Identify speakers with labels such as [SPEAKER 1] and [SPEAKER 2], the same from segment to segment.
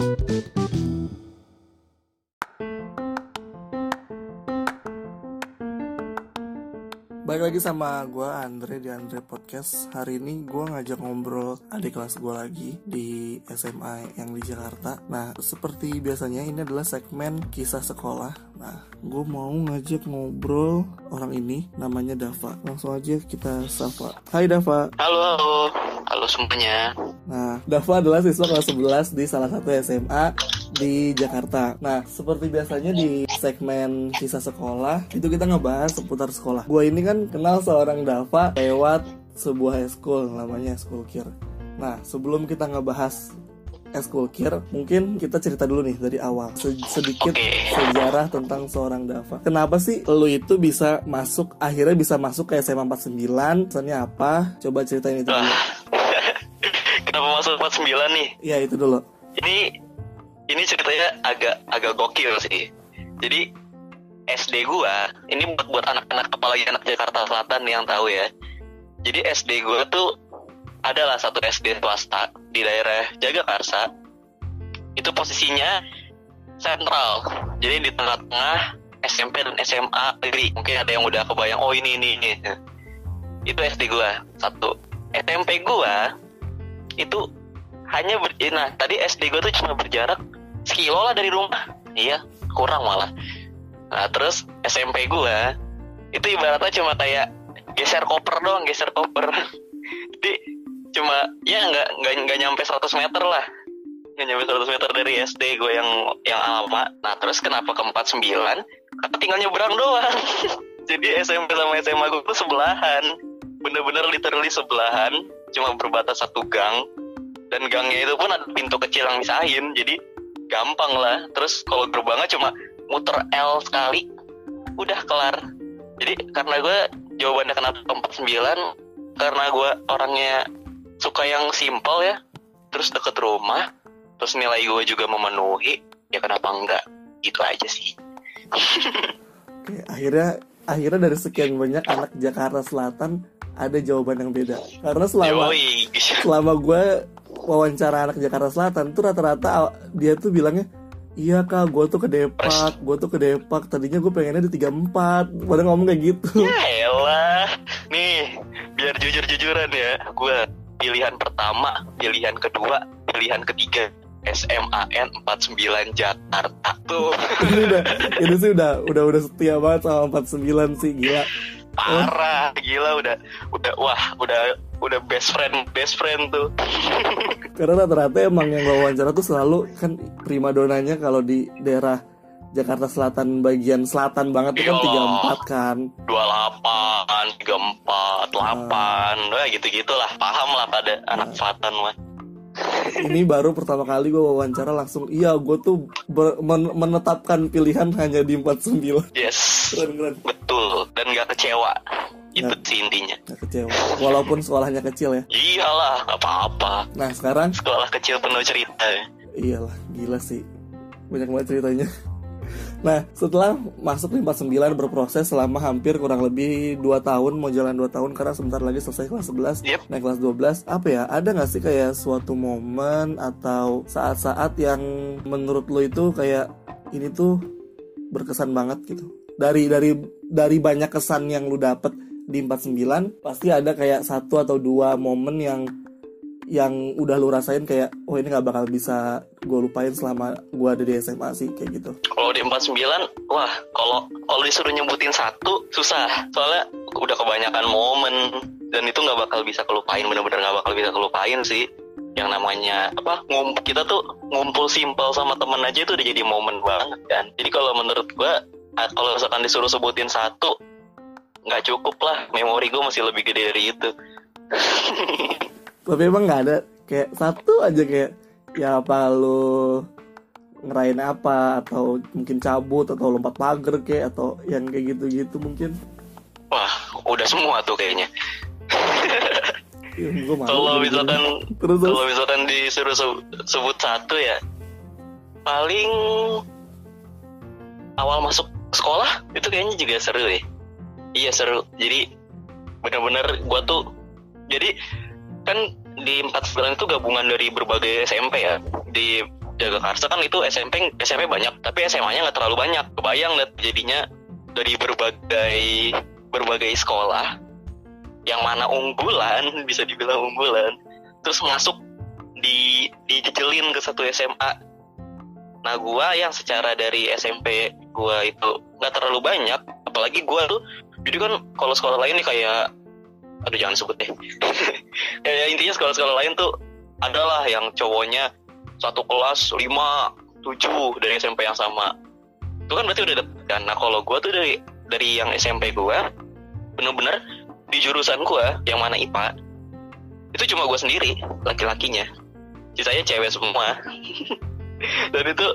[SPEAKER 1] Balik lagi sama gue Andre di Andre Podcast. Hari ini gue ngajak ngobrol adik kelas gue lagi di SMA yang di Jakarta. Nah seperti biasanya ini adalah segmen kisah sekolah. Nah gue mau ngajak ngobrol orang ini namanya Dava. Langsung aja kita sapa. Hai Dava.
[SPEAKER 2] Halo, halo. Halo semuanya.
[SPEAKER 1] Nah, Dava adalah siswa kelas 11 di salah satu SMA di Jakarta. Nah, seperti biasanya di segmen kisah sekolah, itu kita ngebahas seputar sekolah. Gue ini kan kenal seorang Dava lewat sebuah school namanya School Care. Nah, sebelum kita ngebahas School Care, mungkin kita cerita dulu nih dari awal Se- sedikit
[SPEAKER 2] Oke.
[SPEAKER 1] sejarah tentang seorang Dava. Kenapa sih lu itu bisa masuk akhirnya bisa masuk ke SMA 49? Pesannya apa? Coba ceritain itu dulu.
[SPEAKER 2] Wah. Kenapa masuk 49 nih?
[SPEAKER 1] Ya itu dulu.
[SPEAKER 2] Ini ini ceritanya agak agak gokil sih. Jadi SD gua ini buat buat anak-anak apalagi anak Jakarta Selatan yang tahu ya. Jadi SD gua tuh adalah satu SD swasta di daerah Jagakarsa. Itu posisinya sentral. Jadi di tengah-tengah SMP dan SMA negeri. Mungkin ada yang udah kebayang oh ini ini ini. Itu SD gua satu. SMP gua itu hanya ber nah tadi SD gue tuh cuma berjarak sekilo lah dari rumah. Iya kurang malah. Nah terus SMP gue itu ibaratnya cuma kayak geser koper doang geser koper. Jadi cuma ya nggak nggak nggak nyampe 100 meter lah. Nggak nyampe 100 meter dari SD gue yang yang lama nah terus kenapa ke 49 karena tinggal nyebrang doang. Jadi SMP sama SMA gue tuh sebelahan. Bener-bener literally sebelahan cuma berbatas satu gang dan gangnya itu pun ada pintu kecil yang misahin jadi gampang lah. Terus kalau gerbangnya cuma muter L sekali udah kelar. Jadi karena gue jawabannya kenapa 49 karena gue orangnya suka yang simple ya terus deket rumah terus nilai gue juga memenuhi ya kenapa enggak? Gitu aja sih.
[SPEAKER 1] Oke, akhirnya akhirnya dari sekian banyak anak Jakarta Selatan ada jawaban yang beda. Karena selama selama gue wawancara anak Jakarta Selatan tuh rata-rata dia tuh bilangnya Iya kak, gue tuh ke Depak, gue tuh ke Depak. Tadinya gue pengennya di 34 Pada ngomong kayak gitu.
[SPEAKER 2] Ya elah. Nih, biar jujur-jujuran ya. Gue pilihan pertama, pilihan kedua, pilihan ketiga. SMAN 49 Jakarta tuh
[SPEAKER 1] ini udah, ini sih udah, udah, udah setia banget sama 49 sih, gila.
[SPEAKER 2] parah gila udah udah wah udah udah best friend best friend tuh
[SPEAKER 1] Karena rata-rata emang yang wawancara tuh selalu kan prima donanya kalau di daerah Jakarta Selatan bagian selatan banget tuh kan
[SPEAKER 2] Iya.
[SPEAKER 1] 34 kan.
[SPEAKER 2] 28 34 8 wah gitu gitulah paham lah pada anak Fatan mah
[SPEAKER 1] Ini baru pertama kali gue wawancara langsung. Iya gue tuh men- menetapkan pilihan hanya di 49
[SPEAKER 2] yes.
[SPEAKER 1] Keren keren.
[SPEAKER 2] Betul. Dan gak kecewa. Itu sih intinya.
[SPEAKER 1] Gak kecewa. Walaupun sekolahnya kecil ya.
[SPEAKER 2] Iyalah gak apa-apa.
[SPEAKER 1] Nah sekarang?
[SPEAKER 2] Sekolah kecil penuh cerita
[SPEAKER 1] Iyalah gila sih. Banyak banget ceritanya Nah setelah masuk di 49 berproses selama hampir kurang lebih 2 tahun Mau jalan 2 tahun karena sebentar lagi selesai kelas 11
[SPEAKER 2] Yep.
[SPEAKER 1] Naik kelas 12 Apa ya ada gak sih kayak suatu momen Atau saat-saat yang menurut lo itu kayak Ini tuh berkesan banget gitu Dari dari dari banyak kesan yang lu dapet di 49 Pasti ada kayak satu atau dua momen yang yang udah lu rasain kayak oh ini nggak bakal bisa gue lupain selama gue ada di SMA sih kayak gitu
[SPEAKER 2] Kalau di 49, wah kalau kalau disuruh nyebutin satu susah. Soalnya udah kebanyakan momen dan itu nggak bakal bisa kelupain, bener-bener nggak bakal bisa kelupain sih. Yang namanya apa? Ngum, kita tuh ngumpul simpel sama temen aja itu udah jadi momen banget kan. Jadi kalau menurut gua ah, kalau misalkan disuruh sebutin satu nggak cukup lah. Memori gue masih lebih gede dari itu.
[SPEAKER 1] tapi emang nggak ada kayak satu aja kayak ya apa lu ngerain apa atau mungkin cabut atau lompat pagar kayak atau yang kayak gitu-gitu mungkin.
[SPEAKER 2] Wah, udah semua tuh kayaknya.
[SPEAKER 1] ya,
[SPEAKER 2] Kalau misalkan
[SPEAKER 1] terus.
[SPEAKER 2] kalau misalkan disuruh se- sebut satu ya paling awal masuk sekolah itu kayaknya juga seru deh. Iya seru. Jadi bener-bener gua tuh jadi kan di 49 itu gabungan dari berbagai SMP ya. Di Jagakarsa kan itu SMP SMP banyak tapi SMA-nya nggak terlalu banyak. Kebayang lihat jadinya dari berbagai berbagai sekolah yang mana unggulan bisa dibilang unggulan terus masuk di dijejelin ke satu SMA nah gua yang secara dari SMP gua itu nggak terlalu banyak apalagi gua tuh jadi kan kalau sekolah lain nih kayak aduh jangan sebut deh. Kayak intinya sekolah-sekolah lain tuh adalah yang cowoknya satu kelas lima tujuh dari SMP yang sama. Itu kan berarti udah deket kan? Nah kalau gua tuh dari dari yang SMP gua bener-bener di jurusan gua yang mana IPA itu cuma gua sendiri laki-lakinya. Sisanya cewek semua. Dan itu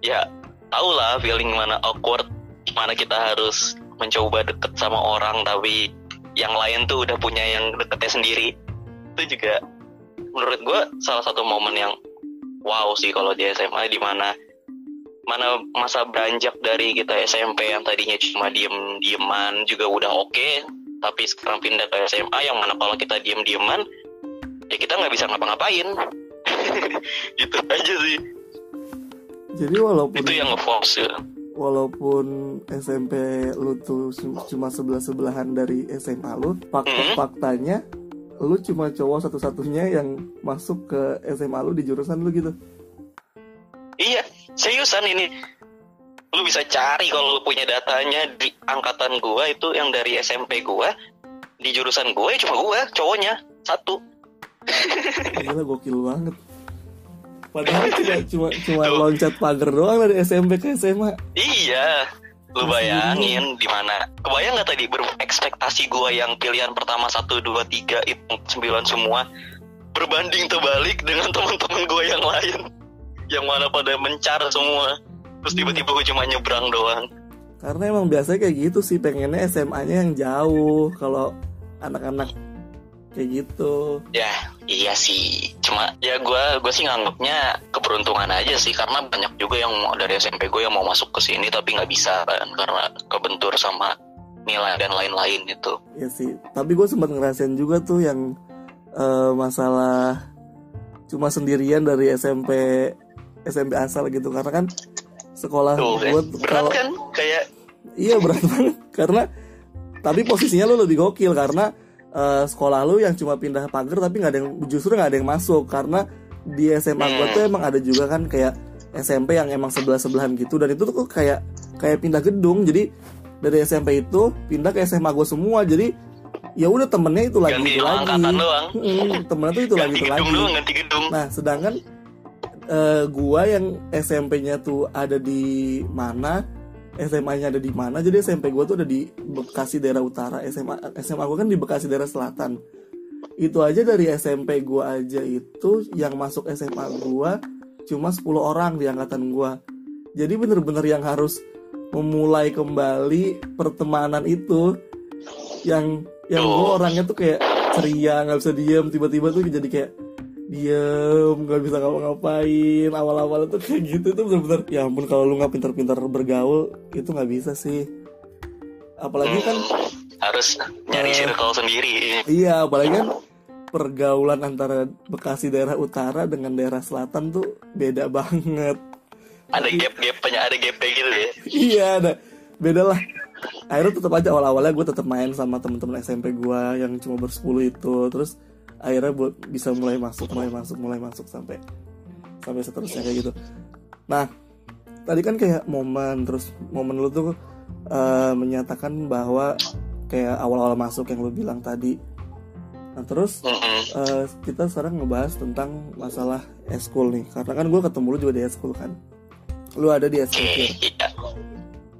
[SPEAKER 2] ya tau lah feeling mana awkward gimana kita harus mencoba deket sama orang tapi yang lain tuh udah punya yang deketnya sendiri. Itu juga menurut gue salah satu momen yang wow sih kalau di SMA di mana mana masa beranjak dari kita SMP yang tadinya cuma diem dieman juga udah oke tapi sekarang pindah ke SMA yang mana kalau kita diem dieman ya kita nggak bisa ngapa-ngapain. Gitu aja sih.
[SPEAKER 1] Jadi walaupun
[SPEAKER 2] itu yang ngeforce ya.
[SPEAKER 1] Walaupun SMP lu tuh cuma sebelah sebelahan dari SMA lu fakta
[SPEAKER 2] Hmm.
[SPEAKER 1] faktanya lu cuma cowok satu-satunya yang masuk ke SMA lu di jurusan lu gitu.
[SPEAKER 2] Iya seriusan ini. Lu bisa cari kalau lu punya datanya di angkatan gua itu yang dari SMP gua di jurusan gua ya cuma gua cowoknya satu.
[SPEAKER 1] Gila gokil banget padahal cuma cuma cuma loncat pagar doang dari SMP ke SMA
[SPEAKER 2] iya lu bayangin di mana kebayang nggak tadi berekspektasi gua yang pilihan pertama satu dua tiga itu sembilan semua berbanding terbalik dengan teman-teman gua yang lain. Yang mana pada mencar semua. Terus tiba-tiba gue cuma nyebrang doang.
[SPEAKER 1] Karena emang biasanya kayak gitu sih pengennya SMA-nya yang jauh. Kalau anak-anak kayak gitu.
[SPEAKER 2] Ya iya sih cuma ya gue gue sih nganggapnya keberuntungan aja sih karena banyak juga yang dari SMP gue yang mau masuk ke sini tapi nggak bisa kan karena kebentur sama nilai dan lain-lain itu
[SPEAKER 1] ya sih tapi gue sempat ngerasain juga tuh yang eh, masalah cuma sendirian dari SMP SMP asal gitu karena kan sekolah
[SPEAKER 2] tuh kan
[SPEAKER 1] gue
[SPEAKER 2] berat
[SPEAKER 1] kalau
[SPEAKER 2] kan kayak
[SPEAKER 1] iya berat banget karena tapi posisinya lu lebih gokil karena eh, sekolah lu yang cuma pindah pagar tapi nggak ada yang justru nggak ada yang masuk. Karena di SMA gua tuh emang ada juga kan kayak SMP yang emang sebelah sebelahan gitu. Dan itu tuh kayak kayak pindah gedung. Jadi dari SMP itu pindah ke SMA gua semua. Jadi ya udah temennya itu lagi
[SPEAKER 2] ganti
[SPEAKER 1] itu lagi.
[SPEAKER 2] angkatan doang.
[SPEAKER 1] Mm, temennya tuh itu lagi
[SPEAKER 2] ganti
[SPEAKER 1] itu
[SPEAKER 2] gedung
[SPEAKER 1] lagi.
[SPEAKER 2] doang ganti gedung.
[SPEAKER 1] Nah, sedangkan eh, gua yang SMP-nya tuh ada di mana, SMA-nya ada di mana. Jadi SMP gua tuh ada di Bekasi daerah utara, SMA SMA gua kan di Bekasi daerah selatan. Itu aja dari SMP gua aja itu yang masuk SMA gua cuma 10 orang di angkatan gua. Jadi bener-bener yang harus memulai kembali pertemanan itu yang yang gue
[SPEAKER 2] Oh.
[SPEAKER 1] orangnya tuh kayak ceria nggak bisa diem tiba-tiba tuh jadi kayak diem nggak bisa ngapa-ngapain. Awal-awal tuh kayak gitu tuh bener-bener ya ampun kalau lu nggak pintar-pintar bergaul itu nggak bisa sih. Apalagi kan
[SPEAKER 2] harus nyari
[SPEAKER 1] Eh.
[SPEAKER 2] circle sendiri.
[SPEAKER 1] Iya apalagi kan pergaulan antara Bekasi daerah utara dengan daerah selatan tuh beda banget.
[SPEAKER 2] Ada gap-gapnya ada gap-nya gitu ya.
[SPEAKER 1] Iya ada. Beda lah. Akhirnya tetap aja awal-awalnya gue tetap main sama temen-temen SMP gue yang cuma bersepuluh itu. Terus akhirnya buat bisa mulai masuk mulai masuk mulai masuk sampai sampai seterusnya kayak gitu. Nah tadi kan kayak momen terus momen lu tuh eh, menyatakan bahwa kayak awal-awal masuk yang lu bilang tadi. Nah terus eh, kita sekarang ngebahas tentang masalah eskul nih. Karena kan gue ketemu lu juga di eskul kan? Lu ada di eskul
[SPEAKER 2] iya.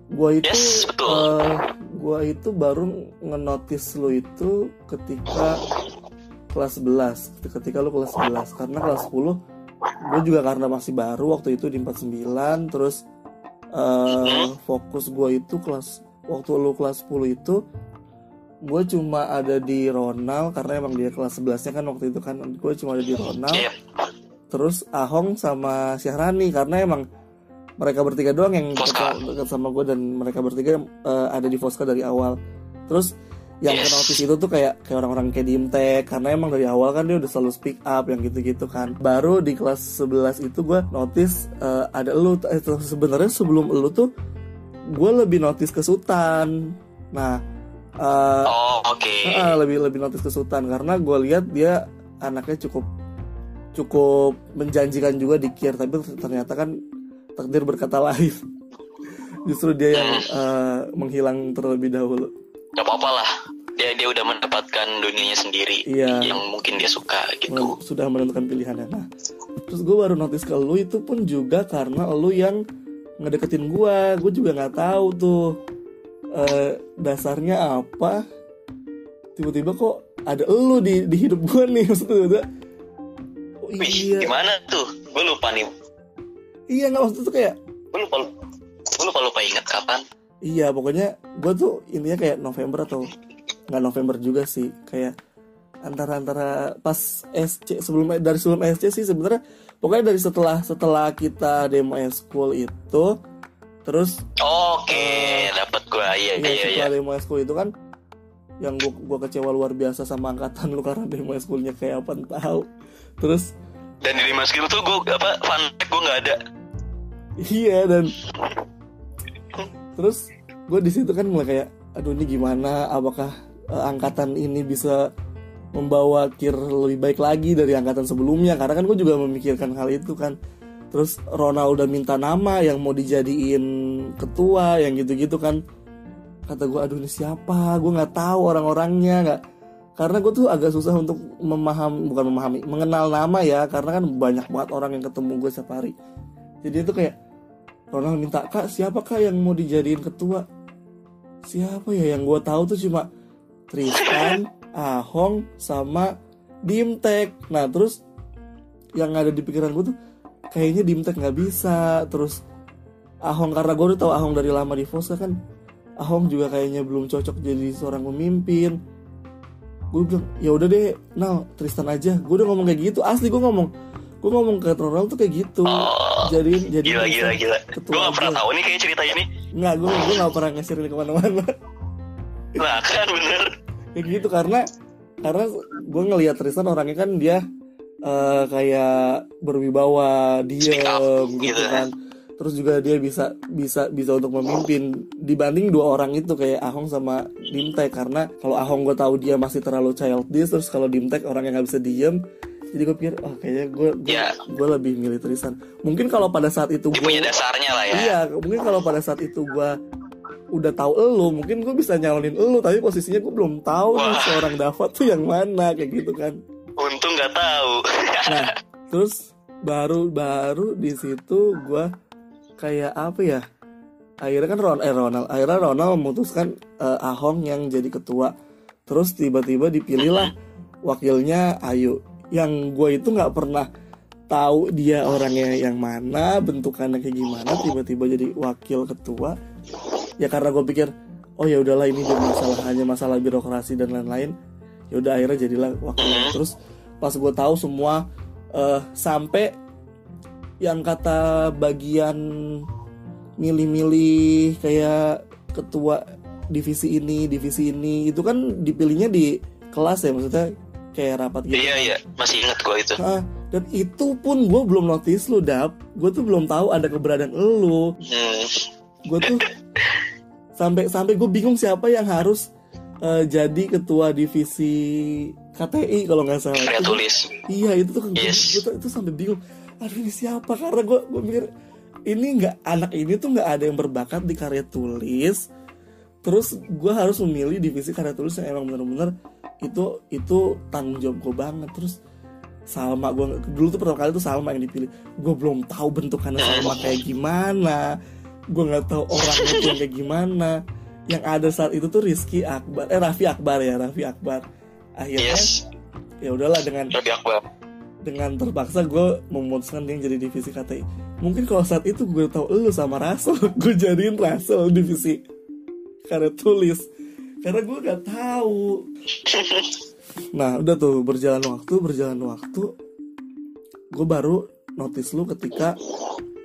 [SPEAKER 1] Gua itu
[SPEAKER 2] Yes, betul.
[SPEAKER 1] eh, gua itu baru ngenotis lu itu ketika kelas 11 ketika lu kelas 11 karena kelas 10 gue juga karena masih baru waktu itu di 49 terus eh, fokus gue itu kelas waktu lu kelas 10 itu gue cuma ada di Ronald karena emang dia kelas 11 nya kan waktu itu kan gue cuma ada di Ronald.
[SPEAKER 2] Iya.
[SPEAKER 1] Terus Ahong sama Syahrani karena emang mereka bertiga doang yang dekat, dekat sama gue dan mereka bertiga eh, ada di Foska dari awal. Terus yang
[SPEAKER 2] Yes.
[SPEAKER 1] ke notice itu tuh kayak kayak orang-orang kayak Dimtek karena emang dari awal kan dia udah selalu speak up yang gitu-gitu kan baru di kelas 11 itu gue notice eh, ada elu eh, sebenarnya sebelum elu tuh gue lebih notice ke Sultan nah eh,
[SPEAKER 2] Oh, oke.
[SPEAKER 1] Ah, lebih lebih notice ke Sultan karena gue lihat dia anaknya cukup cukup menjanjikan juga di Kier tapi ternyata kan takdir berkata lain justru dia yang eh, menghilang terlebih dahulu
[SPEAKER 2] Gak apa-apa lah. Dia dia udah mendapatkan dunianya sendiri
[SPEAKER 1] Iya.
[SPEAKER 2] yang mungkin dia suka gitu.
[SPEAKER 1] Sudah menentukan pilihannya nah terus gue baru notice ke lu itu pun juga karena lu yang ngedeketin gue gue juga nggak tahu tuh eh, dasarnya apa tiba-tiba kok ada lu di di hidup gue nih maksudnya oh
[SPEAKER 2] Wih,
[SPEAKER 1] iya
[SPEAKER 2] gimana tuh? Gue lupa nih.
[SPEAKER 1] iya nggak maksudnya tuh kayak
[SPEAKER 2] Gue lupa gue lupa lupa ingat kapan.
[SPEAKER 1] Iya pokoknya gue tuh intinya kayak November atau nggak November juga sih kayak antara antara pas SC sebelum dari sebelum SC sih sebenarnya pokoknya dari setelah setelah kita demo school itu terus
[SPEAKER 2] Oke, dapat gue. Iya,
[SPEAKER 1] ya
[SPEAKER 2] iya, iya.
[SPEAKER 1] setelah demo school itu kan yang gua gua kecewa luar biasa sama angkatan lu karena demo schoolnya kayak apa tahu terus
[SPEAKER 2] Dan di Mas Gil tuh gue apa fun fact gue nggak ada.
[SPEAKER 1] Iya dan terus gue di situ kan mulai kayak aduh ini gimana apakah eh, angkatan ini bisa membawa kir lebih baik lagi dari angkatan sebelumnya. Karena kan gue juga memikirkan hal itu kan. Terus Ronald udah minta nama yang mau dijadiin ketua yang gitu-gitu kan. Kata gue aduh ini siapa? Gue nggak tahu orang-orangnya nggak. Karena gue tuh agak susah untuk memahami bukan memahami mengenal nama ya. Karena kan banyak banget orang yang ketemu gue setiap hari. Jadi itu kayak Ronald minta kak siapa kak yang mau dijadiin ketua? Siapa ya? Yang gue tahu tuh cuma Tristan Ahong sama Dimtek nah terus yang ada di pikiran gue tuh kayaknya Dimtek nggak bisa. Terus Ahong karena gue udah tahu Ahong dari lama di Fosa kan Ahong juga kayaknya belum cocok jadi seorang pemimpin. Gue bilang ya udah deh Nal Tristan aja. Gue udah ngomong kayak gitu asli gue ngomong. Gue ngomong ke Ronald tuh kayak gitu.
[SPEAKER 2] Oh,
[SPEAKER 1] jadi jadi
[SPEAKER 2] gila gila gila. Gue gak pernah tahu nih kayak cerita ini.
[SPEAKER 1] nggak gue gue nggak pernah nge-share ini ke mana-mana
[SPEAKER 2] Nah kan bener.
[SPEAKER 1] kayak gitu karena karena gue ngelihat Tristan orangnya kan dia eh, kayak berwibawa
[SPEAKER 2] Speak up,
[SPEAKER 1] diem gitu
[SPEAKER 2] gitu
[SPEAKER 1] kan terus juga dia bisa bisa bisa untuk memimpin dibanding dua orang itu kayak Ahong sama Dimtek karena kalau Ahong gue tahu dia masih terlalu childish terus kalau Dimtek orang yang nggak bisa diem jadi gue pikir oh kayaknya gue gue,
[SPEAKER 2] Ya.
[SPEAKER 1] gue lebih milih Tristan mungkin kalau pada saat itu
[SPEAKER 2] Dia
[SPEAKER 1] gue
[SPEAKER 2] punya dasarnya lah ya.
[SPEAKER 1] Iya, mungkin kalau pada saat itu gua udah tahu elu, mungkin gue bisa nyalonin elu, tapi posisinya gue belum tahu nih seorang Dava tuh yang mana kayak gitu kan.
[SPEAKER 2] Untung nggak tahu.
[SPEAKER 1] Nah, terus baru baru di situ gua kayak apa ya? Akhirnya kan Ron, eh Ronald, akhirnya Ronald memutuskan eh, Ahong yang jadi ketua. Terus tiba-tiba dipilihlah wakilnya Ayu. Yang gue itu nggak pernah tahu dia orangnya yang mana, bentukannya kayak gimana, tiba-tiba jadi wakil ketua. Ya karena gue pikir, oh ya udahlah ini dia masalah hanya masalah birokrasi dan lain-lain. Ya udah akhirnya jadilah wakilnya. Terus pas gue tahu semua eh, sampai yang kata bagian milih-milih kayak ketua divisi ini, divisi ini itu kan dipilihnya di kelas ya maksudnya kayak rapat gitu.
[SPEAKER 2] Iya iya masih inget gue itu.
[SPEAKER 1] Ah, dan itu pun gue belum notice lu dap gue tuh belum tahu ada keberadaan lu
[SPEAKER 2] Hmm.
[SPEAKER 1] gue tuh sampai sampai gue bingung siapa yang harus eh, jadi ketua divisi KTI kalau nggak salah.
[SPEAKER 2] Karya tulis.
[SPEAKER 1] iya itu tuh
[SPEAKER 2] Yes.
[SPEAKER 1] gue itu sampai bingung. Aduh ini siapa? Karena gue gue mikir ini nggak anak ini tuh nggak ada yang berbakat di karya tulis. Terus gue harus memilih divisi karya tulis yang emang bener-bener itu itu tanggung jawab gue banget. Terus Salma gue dulu tuh pertama kali tuh Salma yang dipilih. Gue belum tahu bentukannya Salma kayak gimana gue nggak tahu orangnya tuh kayak gimana. Yang ada saat itu tuh Rizky Akbar. Eh Raffi Akbar ya Raffi Akbar. Akhirnya
[SPEAKER 2] Yes.
[SPEAKER 1] ya udahlah dengan
[SPEAKER 2] Lebih akbar.
[SPEAKER 1] dengan terpaksa gue memutuskan dia jadi divisi KTI mungkin kalau saat itu gue tahu lu sama Russell gue jadiin Russell divisi karya tulis. Karena gue gak tahu. Nah udah tuh berjalan waktu berjalan waktu gue baru notice lu ketika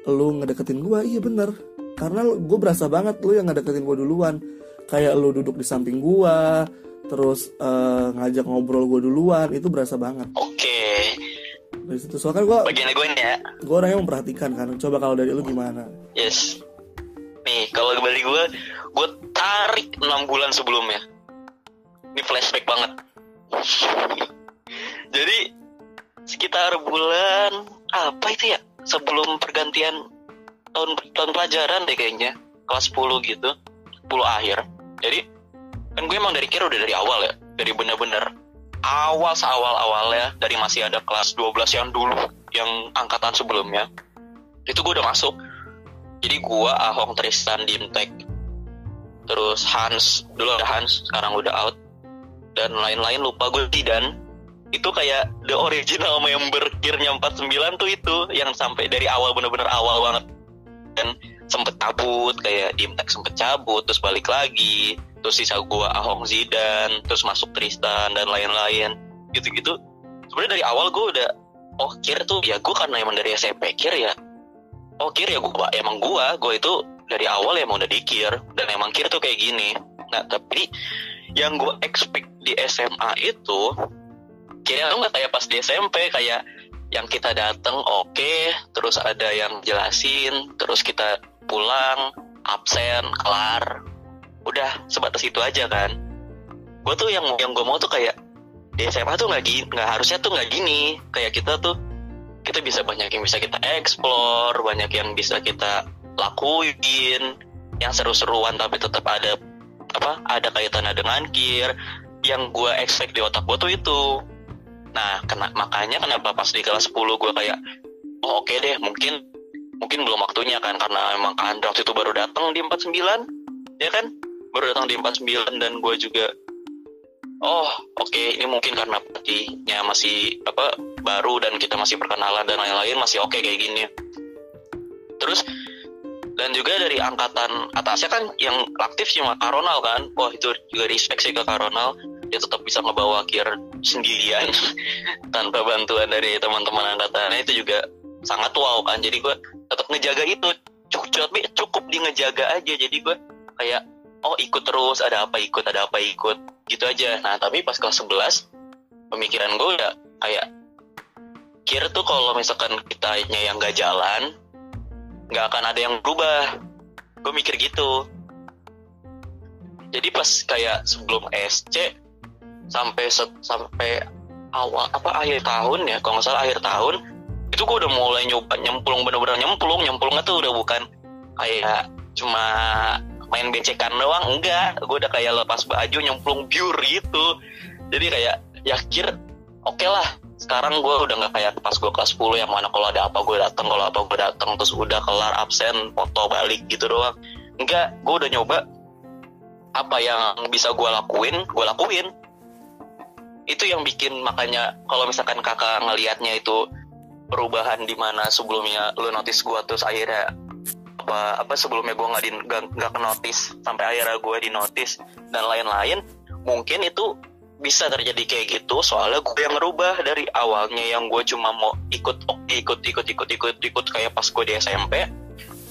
[SPEAKER 1] lu ngedeketin gue iya bener karena gue berasa banget lu yang ngedeketin gue duluan. Kayak lu duduk di samping gue terus eh, ngajak ngobrol gue duluan itu berasa banget.
[SPEAKER 2] Oke.
[SPEAKER 1] Dari situ soalnya kan gue
[SPEAKER 2] bagiannya gue ini ya.
[SPEAKER 1] gue orangnya memperhatikan kan. Coba kalau dari lu gimana?
[SPEAKER 2] Yes. Nih kalau kembali gue gue tarik enam bulan sebelumnya. Ini flashback banget. Jadi sekitar bulan apa itu ya? Sebelum pergantian tahun tahun pelajaran deh kayaknya. Kelas 10 gitu. 10 akhir. Jadi kan gue emang dari kira udah dari awal ya. Dari bener-bener awal seawal awalnya dari masih ada kelas 12 yang dulu yang angkatan sebelumnya itu gue udah masuk. Jadi gue Ahong Tristan Dimtek terus Hans dulu ada Hans sekarang udah out dan lain-lain lupa gue dan itu kayak the original member kirnya 49 tuh itu yang sampai dari awal bener-bener awal banget dan sempet cabut kayak Dimtek sempet cabut terus balik lagi. Terus sisa gua Ahong Zidan terus masuk Tristan dan lain-lain. Gitu-gitu. Sebenarnya dari awal gua udah oh kir tuh ya gua karena emang dari SMP kir ya. Oh kir ya gua emang gua gua itu dari awal ya emang udah dikir dan emang kir tuh kayak gini. Nah tapi yang gua expect di SMA itu kira nggak kayak pas di SMP kayak yang kita datang oke. Terus ada yang jelasin terus kita pulang absen kelar. Udah sebatas itu aja kan. Gue tuh yang yang gue mau tuh kayak di SMA tuh nggak gini nggak harusnya tuh nggak gini. Kayak kita tuh kita bisa banyak yang bisa kita explore banyak yang bisa kita lakuin. Yang seru-seruan tapi tetap ada apa ada kaitannya dengan gear. Yang gue expect di otak gue tuh itu nah kena, makanya kenapa pas di kelas 10 gue kayak oh oke okay deh mungkin mungkin belum waktunya kan karena memang kan waktu itu baru datang di 49 ya kan? Baru datang di 49 dan gue juga oh oke okay, ini mungkin karena pelatihnya masih apa baru dan kita masih perkenalan dan lain-lain masih oke okay kayak gini. Terus dan juga dari angkatan atasnya kan yang aktif cuma Karonal kan? Wah itu juga respect sih ke Karonal dia tetap bisa ngebawa gear sendirian tanpa bantuan dari teman-teman angkatannya itu juga sangat wow kan. Jadi gue tetap ngejaga itu. Cukup cukup di ngejaga aja. Jadi gue kayak oh ikut terus. Ada apa ikut ada apa ikut. Gitu aja. Nah tapi pas kelas 11 pemikiran gue udah kayak kira tuh kalau misalkan kitanya yang gak jalan nggak akan ada yang berubah. Gue mikir gitu. Jadi pas kayak sebelum SC sampai sampai awal apa akhir tahun ya kalau nggak salah akhir tahun itu gue udah mulai nyoba nyemplung bener-bener nyemplung nyemplungnya tuh udah bukan kayak cuma main becekan doang enggak. Gue udah kayak lepas baju nyemplung biur gitu jadi kayak yakin oke okay lah. Sekarang gue udah nggak kayak pas gue kelas 10 yang mana kalau ada apa gue datang kalau apa gue datang terus udah kelar absen foto balik gitu doang. Enggak gue udah nyoba apa yang bisa gue lakuin gue lakuin itu yang bikin makanya kalau misalkan kakak ngelihatnya itu perubahan di mana sebelumnya lu notice gue terus akhirnya apa apa sebelumnya gue nggak nggak ke notice sampai akhirnya gue di notice dan lain-lain mungkin itu bisa terjadi kayak gitu soalnya gue yang ngerubah dari awalnya yang gue cuma mau ikut ikut ikut ikut ikut ikut kayak pas gue di SMP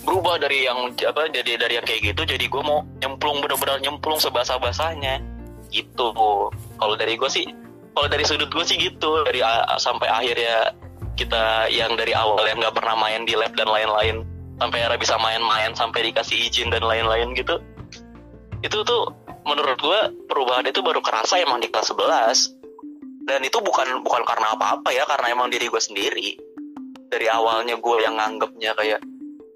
[SPEAKER 2] berubah dari yang apa jadi dari yang kayak gitu jadi gue mau nyemplung bener-bener nyemplung sebasa basahnya gitu. Kalau dari gue sih kalau dari sudut gue sih gitu dari sampai akhirnya kita yang dari awal yang nggak pernah main di lab dan lain-lain sampai era bisa main-main sampai dikasih izin dan lain-lain gitu. Itu tuh menurut gue perubahan itu baru kerasa emang di kelas 11 dan itu bukan bukan karena apa-apa ya karena emang diri gue sendiri. Dari awalnya gue yang nganggapnya kayak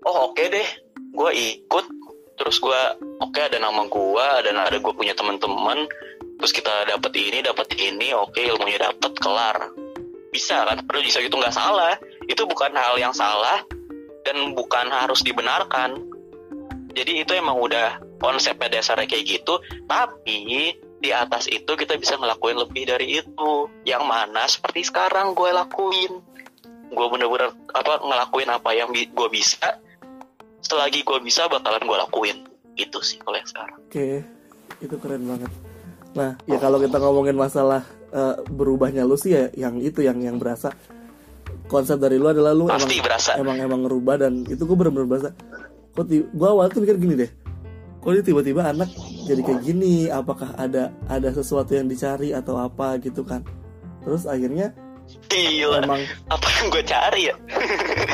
[SPEAKER 2] oh oke okay deh gue ikut. Terus gue oke okay, ada nama gue dan ada gue punya teman-teman terus kita dapat ini dapat ini oke okay, ilmunya dapat kelar. Bisa kan? Perlu bisa itu nggak salah. Itu bukan hal yang salah dan bukan harus dibenarkan. Jadi itu emang udah konsepnya dasarnya kayak gitu tapi di atas itu kita bisa ngelakuin lebih dari itu. Yang mana seperti sekarang gue lakuin. Gue bener-bener apa ngelakuin apa yang bi gue bisa. Selagi gue bisa bakalan gue lakuin. Itu sih kalau yang sekarang.
[SPEAKER 1] Oke itu keren banget nah ya kalau kita ngomongin masalah uh, berubahnya lu sih ya yang itu yang yang berasa konsep dari lu adalah lu
[SPEAKER 2] Pasti
[SPEAKER 1] emang
[SPEAKER 2] berasa.
[SPEAKER 1] emang emang ngerubah dan itu gue bener-bener berasa kok gue awal tuh mikir gini deh kok ini tiba-tiba anak jadi kayak gini apakah ada ada sesuatu yang dicari atau apa gitu kan terus akhirnya
[SPEAKER 2] Gila.
[SPEAKER 1] emang
[SPEAKER 2] Apa yang gue cari ya?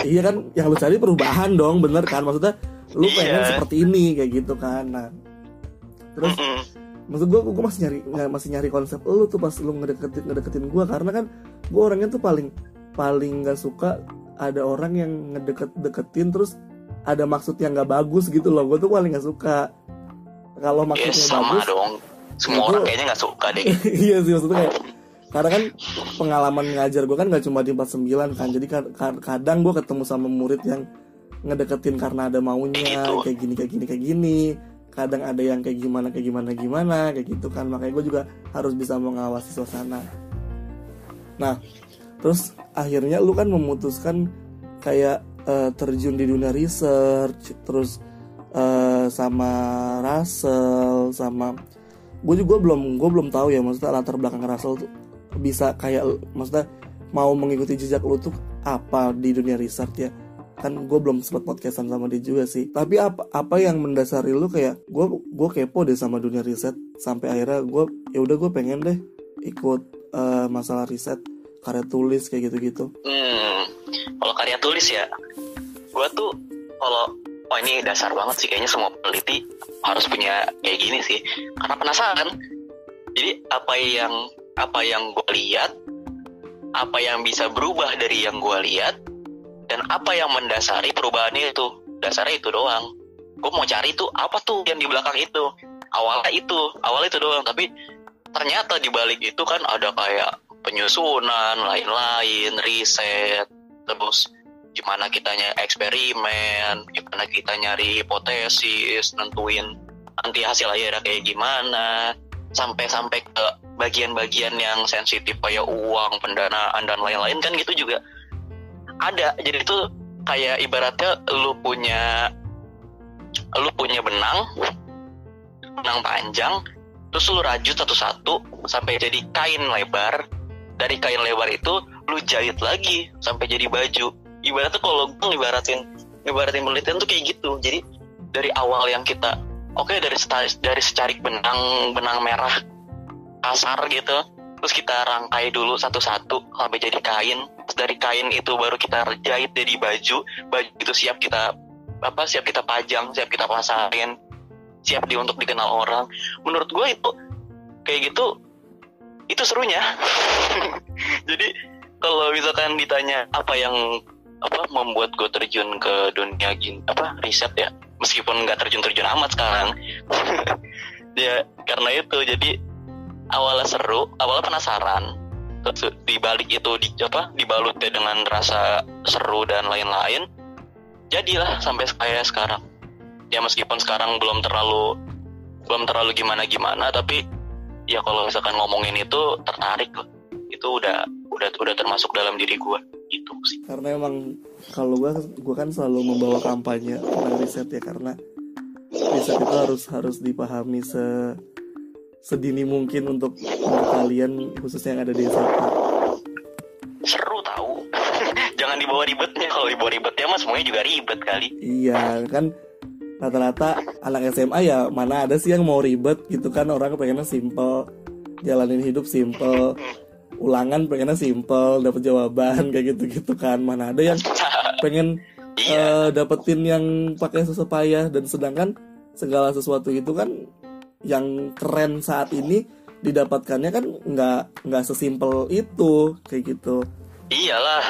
[SPEAKER 1] iya kan yang lu cari perubahan dong bener kan maksudnya lu
[SPEAKER 2] Iya.
[SPEAKER 1] pengen seperti ini kayak gitu kan nah terus
[SPEAKER 2] Mm-mm.
[SPEAKER 1] Maksud gue gue masih nyari masih nyari konsep lu tuh pas lu ngedeketin ngedeketin gue karena kan gue orangnya tuh paling paling nggak suka ada orang yang ngedeket deketin terus ada maksud yang nggak bagus gitu loh gue tuh paling nggak suka kalau
[SPEAKER 2] Ya
[SPEAKER 1] maksudnya
[SPEAKER 2] sama
[SPEAKER 1] bagus
[SPEAKER 2] dong. Semua orang kayaknya nggak suka deh.
[SPEAKER 1] iya sih maksudnya kayak karena kan pengalaman ngajar gue kan nggak cuma di 49 kan jadi kad- kad- kadang gue ketemu sama murid yang ngedeketin karena ada maunya
[SPEAKER 2] Gitu.
[SPEAKER 1] kayak gini kayak gini kayak gini kadang ada yang kayak gimana kayak gimana gimana kayak gitu kan. Makanya gue juga harus bisa mengawasi suasana. Nah terus akhirnya lu kan memutuskan kayak eh, terjun di dunia research terus eh, sama Russell sama gue juga belum gue belum tahu ya maksudnya latar belakang Russell tuh bisa kayak maksudnya mau mengikuti jejak lu tuh apa di dunia research ya kan gue belum sempat podcastan sama dia juga sih. Tapi apa apa yang mendasari lu kayak gue gue kepo deh sama dunia riset. Sampai akhirnya gue ya udah gue pengen deh ikut eh, masalah riset karya tulis kayak gitu-gitu.
[SPEAKER 2] Hmm, kalau karya tulis ya, gue tuh kalau oh ini dasar banget sih kayaknya semua peneliti harus punya kayak gini sih, karena penasaran. Jadi apa yang apa yang gue lihat, apa yang bisa berubah dari yang gue lihat, dan apa yang mendasari perubahannya itu, dasarnya itu doang. Gue mau cari tuh apa tuh yang di belakang itu, awalnya itu, awalnya itu doang. Tapi ternyata di balik itu kan ada kayak penyusunan, lain-lain, riset, terus gimana kitanya eksperimen, gimana kita nyari hipotesis, nentuin nanti hasil akhirnya kayak gimana, sampai-sampai ke bagian-bagian yang sensitif kayak uang, pendanaan dan lain-lain kan gitu juga ada. Jadi itu kayak ibaratnya lu punya lu punya benang, benang panjang, terus lu rajut satu-satu sampai jadi kain lebar dari kain lebar itu lu jahit lagi sampai jadi baju ibaratnya kalau gue ngibaratin ngibaratin penelitian tuh kayak gitu jadi dari awal yang kita oke dari sta- dari secarik benang benang merah kasar gitu terus kita rangkai dulu satu-satu sampai jadi kain. Terus dari kain itu baru kita jahit jadi baju. Baju itu siap kita apa siap kita pajang siap kita pasarin siap di untuk dikenal orang. Menurut gue itu kayak gitu itu serunya. Jadi kalau misalkan ditanya apa yang apa membuat gue terjun ke dunia gini apa riset ya. Meskipun nggak terjun-terjun amat sekarang. Ya karena itu. Jadi awalnya seru awalnya penasaran. Terus di balik itu di apa dibalutnya dengan rasa seru dan lain-lain jadilah sampai kayak sekarang. Ya meskipun sekarang belum terlalu belum terlalu gimana gimana tapi ya kalau misalkan ngomongin itu tertarik loh itu udah udah udah termasuk dalam diri gue itu sih.
[SPEAKER 1] Karena emang kalau gue gue kan selalu membawa kampanye tentang riset ya karena riset itu harus harus dipahami se sedini mungkin untuk, untuk kalian khususnya yang ada di SMA
[SPEAKER 2] seru tahu. Jangan dibawa ribetnya. Kalau dibawa ribetnya mah semuanya juga ribet kali.
[SPEAKER 1] Iya kan rata-rata anak SMA ya mana ada sih yang mau ribet gitu kan? Orang pengennya simple jalanin hidup simple. Ulangan pengennya simple dapat jawaban kayak gitu-gitu kan. Mana ada yang pengen
[SPEAKER 2] iya.
[SPEAKER 1] eh, dapetin yang pakai susah payah. Dan sedangkan segala sesuatu itu kan yang keren saat ini didapatkannya kan nggak nggak sesimpel itu kayak gitu.
[SPEAKER 2] Iyalah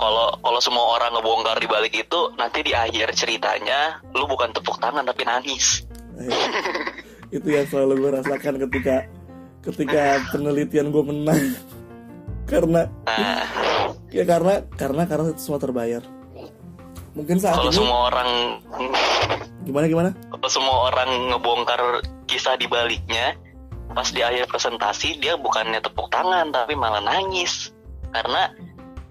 [SPEAKER 2] kalau kalau semua orang ngebongkar di balik itu nanti di akhir ceritanya lu bukan tepuk tangan tapi nangis.
[SPEAKER 1] Eh, itu yang selalu gue rasakan ketika ketika penelitian gue menang. Karena
[SPEAKER 2] nah.
[SPEAKER 1] ya karena karena karena itu semua terbayar mungkin saat
[SPEAKER 2] kalau
[SPEAKER 1] ini
[SPEAKER 2] semua orang
[SPEAKER 1] gimana gimana?
[SPEAKER 2] Kalau semua orang ngebongkar kisah di baliknya pas di akhir presentasi dia bukannya tepuk tangan tapi malah nangis. Karena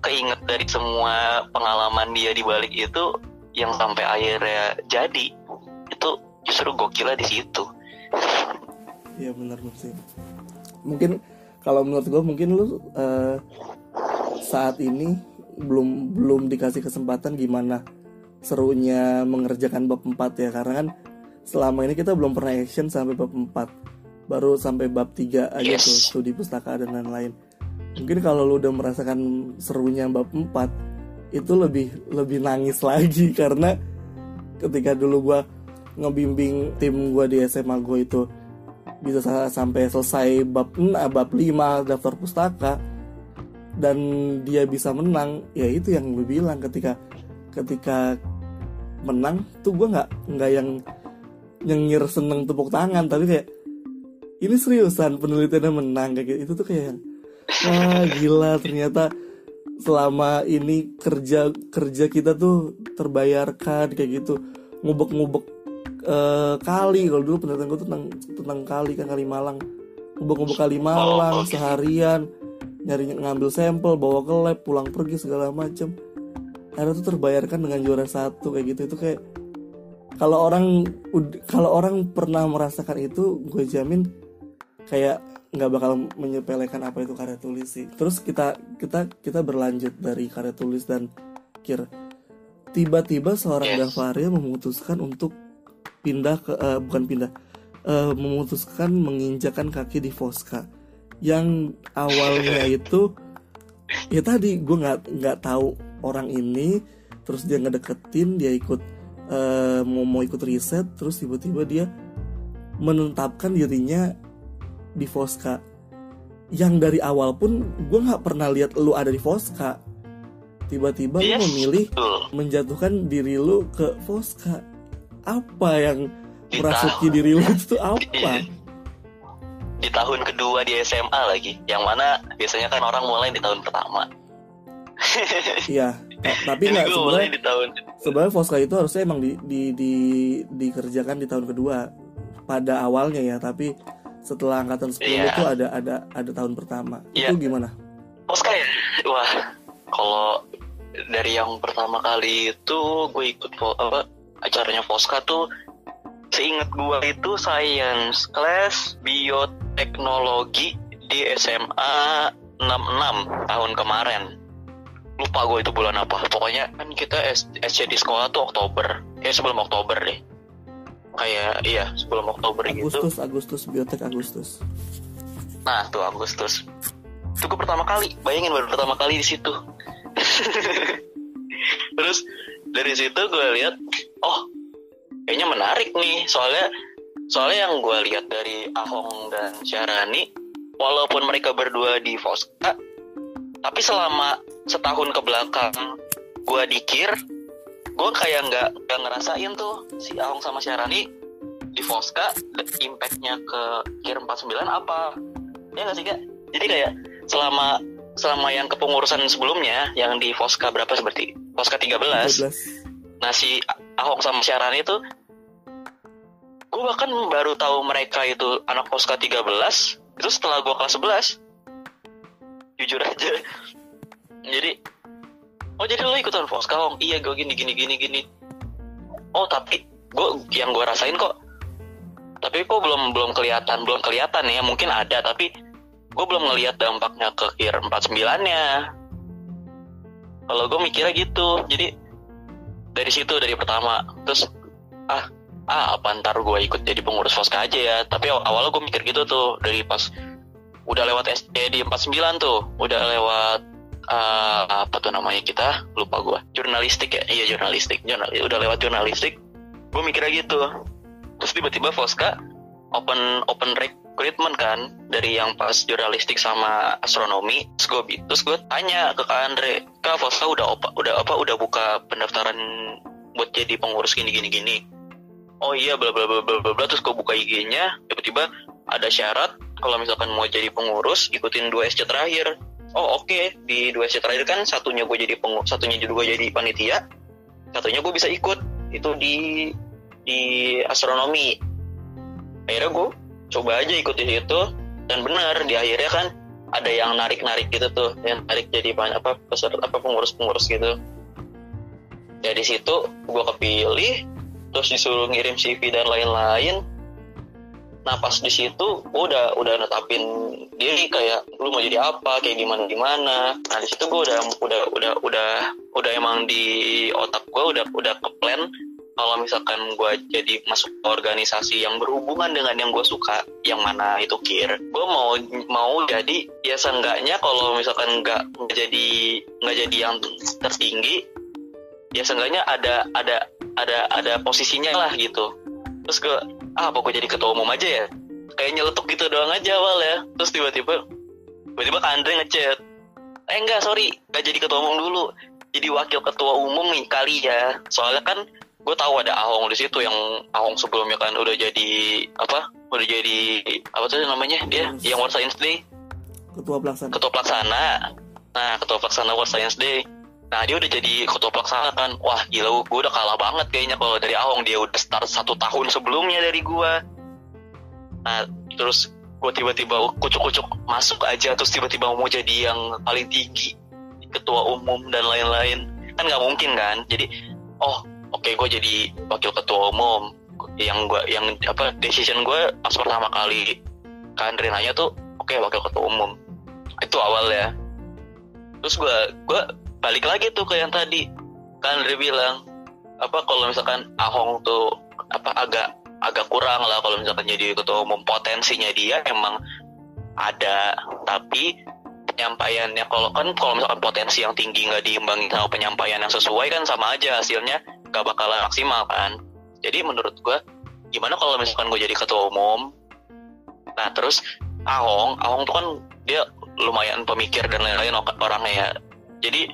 [SPEAKER 2] keinget dari semua pengalaman dia di balik itu yang sampai akhirnya jadi itu justru gokilnya di situ.
[SPEAKER 1] Iya benar sih. Mungkin kalau menurut gue mungkin lu eh, saat ini belum belum dikasih kesempatan gimana serunya mengerjakan bab 4 ya. Karena kan selama ini kita belum pernah action sampai bab 4 baru sampai bab 3 aja
[SPEAKER 2] Yes.
[SPEAKER 1] tuh studi pustaka dan lain-lain. Mungkin kalau lu udah merasakan serunya bab 4 itu lebih lebih nangis lagi. Karena ketika dulu gua ngebimbing tim gua di SMA gua itu bisa sa- sampai selesai bab 6, bab 5 daftar pustaka dan dia bisa menang ya itu yang gue bilang ketika ketika menang tuh gue nggak nggak yang nyengir seneng tepuk tangan tapi kayak ini seriusan penelitiannya menang kayak gitu. Itu tuh kayak wah gila ternyata selama ini kerja kerja kita tuh terbayarkan kayak gitu. Ngubek-ngubek eh, kali. Kalau dulu penelitian gue tuh tentang tentang kali kan kali Malang ngubek-ngubek kali Malang
[SPEAKER 2] Oh, oke.
[SPEAKER 1] seharian nyari ngambil sampel bawa ke lab pulang pergi segala macem. Akhirnya tuh terbayarkan dengan juara satu kayak gitu. Itu kayak kalau orang kalau orang pernah merasakan itu gue jamin kayak nggak bakal menyepelekan apa itu karya tulis sih. Terus kita kita kita berlanjut dari karya tulis dan kir tiba-tiba seorang
[SPEAKER 2] Yes.
[SPEAKER 1] Davaria memutuskan untuk pindah ke eh, bukan pindah eh, memutuskan menginjakan kaki di Fosca yang awalnya itu ya tadi gue nggak nggak tahu orang ini terus dia ngedeketin dia ikut eh, mau mau ikut riset terus tiba-tiba dia menetapkan dirinya di Fosca yang dari awal pun gue nggak pernah lihat lu ada di Fosca tiba-tiba lu
[SPEAKER 2] Yes.
[SPEAKER 1] memilih
[SPEAKER 2] Betul.
[SPEAKER 1] menjatuhkan diri lu ke Fosca apa yang merasuki diri lu itu apa.
[SPEAKER 2] di tahun kedua di SMA lagi yang mana biasanya kan orang mulai di tahun pertama
[SPEAKER 1] Iya, ta- tapi nggak sebenarnya
[SPEAKER 2] mulai di tahun
[SPEAKER 1] sebenarnya Fosca itu harusnya emang di, di, di dikerjakan di tahun kedua pada awalnya ya, tapi setelah angkatan 10
[SPEAKER 2] Iya.
[SPEAKER 1] itu ada ada ada tahun pertama.
[SPEAKER 2] Iya.
[SPEAKER 1] Itu gimana?
[SPEAKER 2] Poska ya wah kalau dari yang pertama kali itu gue ikut apa acaranya Poska tuh seingat gue itu science class bioteknologi di SMA 66 tahun kemarin lupa gue itu bulan apa pokoknya kan kita SC di sekolah tuh Oktober ya sebelum Oktober deh kayak iya sebelum Oktober gitu
[SPEAKER 1] Agustus Agustus biotek Agustus.
[SPEAKER 2] Nah, tuh Agustus. Itu gue pertama kali, bayangin baru pertama kali di situ. Terus dari situ gue lihat, oh, kayaknya menarik nih. Soalnya soalnya yang gue lihat dari Ahong dan Syarani, walaupun mereka berdua di Fosca, tapi selama setahun ke belakang gue dikir, gue kayak nggak nggak ngerasain tuh si Ahong sama Syarani di Fosca impactnya ke Kir 49 apa. Ya nggak sih kak? Jadi kayak selama selama yang kepengurusan sebelumnya yang di Fosca berapa seperti? Fosca 13
[SPEAKER 1] 12.
[SPEAKER 2] nah si Ahong sama Syarani itu gue bahkan baru tahu mereka itu anak Fosca 13 itu setelah gue kelas 11 jujur aja. Jadi oh jadi lo ikutan Fosca Hong iya gue gini gini gini gini. Oh tapi gue yang gue rasain kok tapi kok belum belum kelihatan belum kelihatan ya mungkin ada tapi gue belum ngelihat dampaknya ke kir 49 nya kalau gue mikirnya gitu jadi dari situ dari pertama. Terus ah ah apa ntar gue ikut jadi pengurus Foska aja ya. Tapi aw- awalnya gue mikir gitu tuh dari pas udah lewat SD di 49 tuh udah lewat ah, apa tuh namanya kita? Lupa gue jurnalistik ya? Iya jurnalistik. Jurnal, udah lewat jurnalistik gue mikirnya gitu. Terus tiba-tiba Foska open open recruitment kan dari yang pas jurnalistik sama astronomi. Terus gue terus gue tanya ke Kak Andre Kak Foska udah apa udah apa udah buka pendaftaran buat jadi pengurus gini gini gini oh iya bla bla bla bla bla terus gue buka IG-nya tiba-tiba ada syarat kalau misalkan mau jadi pengurus ikutin dua SC terakhir. Oh oke di dua SC terakhir kan satunya gue jadi pengurus satunya juga jadi panitia satunya gue bisa ikut. Itu di di astronomi. Akhirnya gue coba aja ikut di situ dan benar di akhirnya kan ada yang narik narik gitu tuh yang narik jadi apa peserta apa pengurus pengurus gitu. Di situ gue kepilih terus disuruh ngirim CV dan lain-lain. Nah pas di situ gue udah udah netapin diri kayak lu mau jadi apa? Kayak gimana gimana? Nah di situ gue udah udah udah udah udah emang di otak gue udah udah ke plan kalau misalkan gue jadi masuk organisasi yang berhubungan dengan yang gue suka yang mana itu kir. Gue mau mau jadi ya seenggaknya kalau misalkan nggak jadi nggak jadi yang tertinggi ya seenggaknya ada ada ada ada posisinya lah gitu. Terus gue ah apa gue jadi ketua umum aja ya? Kayak nyeletuk gitu doang aja awal ya. Terus tiba-tiba tiba-tiba Andre ngechat eh enggak sorry nggak jadi ketua umum dulu. Jadi wakil ketua umum nih kali ya. Soalnya kan gue tahu ada Ahong di situ yang Ahong sebelumnya kan udah jadi apa udah jadi apa tuh namanya dia yang World Science Day.
[SPEAKER 1] Ketua pelaksana.
[SPEAKER 2] Ketua pelaksana. Nah ketua pelaksana World Science Day nah dia udah jadi ketua pelaksana kan. Wah gila gue udah kalah banget kayaknya kalau dari Ahong. Dia udah start satu tahun sebelumnya dari gue nah terus gue tiba-tiba kucuk-kucuk masuk aja terus tiba-tiba mau jadi yang paling tinggi ketua umum dan lain-lain. Kan nggak mungkin kan? Jadi oh oke okay, gue jadi wakil ketua umum. Yang gue yang apa decision gue pas pertama kali kan nanya tuh oke okay, wakil ketua umum. Itu awal ya terus gue gue balik lagi tuh ke yang tadi. Kan Andre bilang apa kalau misalkan Ahong tuh apa agak agak kurang lah kalau misalkan jadi ketua umum. Potensinya dia emang ada. Tapi penyampaiannya kalau kan kalau misalkan potensi yang tinggi nggak diimbangi sama penyampaian yang sesuai kan sama aja hasilnya. Gak bakalan maksimal kan. Jadi menurut gue gimana kalau misalkan gue jadi ketua umum? Nah terus Ahong Ahong tuh kan dia lumayan pemikir dan lain-lain orangnya ya jadi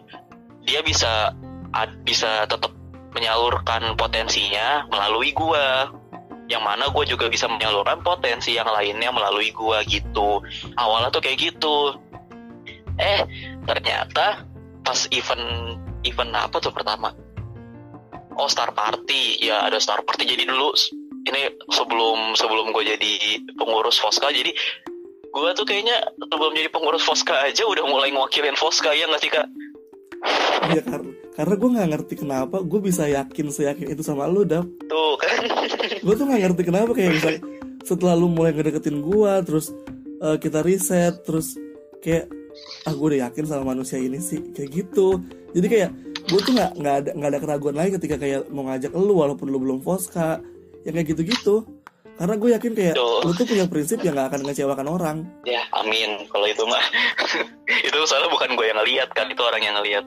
[SPEAKER 2] dia bisa bisa tetap menyalurkan potensinya melalui gue yang mana gue juga bisa menyalurkan potensi yang lainnya melalui gue gitu. Awalnya tuh kayak gitu. Eh ternyata pas event event apa tuh pertama? Oh Star Party. Ya ada Star Party. Jadi dulu ini sebelum sebelum gue jadi pengurus Foska jadi gue tuh kayaknya sebelum jadi pengurus Foska aja udah mulai ngewakilin Foska ya nggak sih kak?
[SPEAKER 1] Iya karena karena gue nggak ngerti kenapa gue bisa yakin seyakin itu sama lu dap.
[SPEAKER 2] Tuh kan?
[SPEAKER 1] gue tuh nggak ngerti kenapa kayak bisa setelah lu mulai ngedeketin gue terus uh, kita riset terus kayak ah gue udah yakin sama manusia ini sih kayak gitu jadi kayak gue tuh nggak nggak ada nggak ada keraguan lagi ketika kayak mau ngajak lu walaupun lu belum foska yang kayak gitu-gitu karena gue yakin kayak Tuh. lu tuh punya prinsip yang gak akan ngecewakan orang.
[SPEAKER 2] Ya amin. Kalau itu mah itu soalnya bukan gue yang ngeliat kan itu orang yang ngeliat.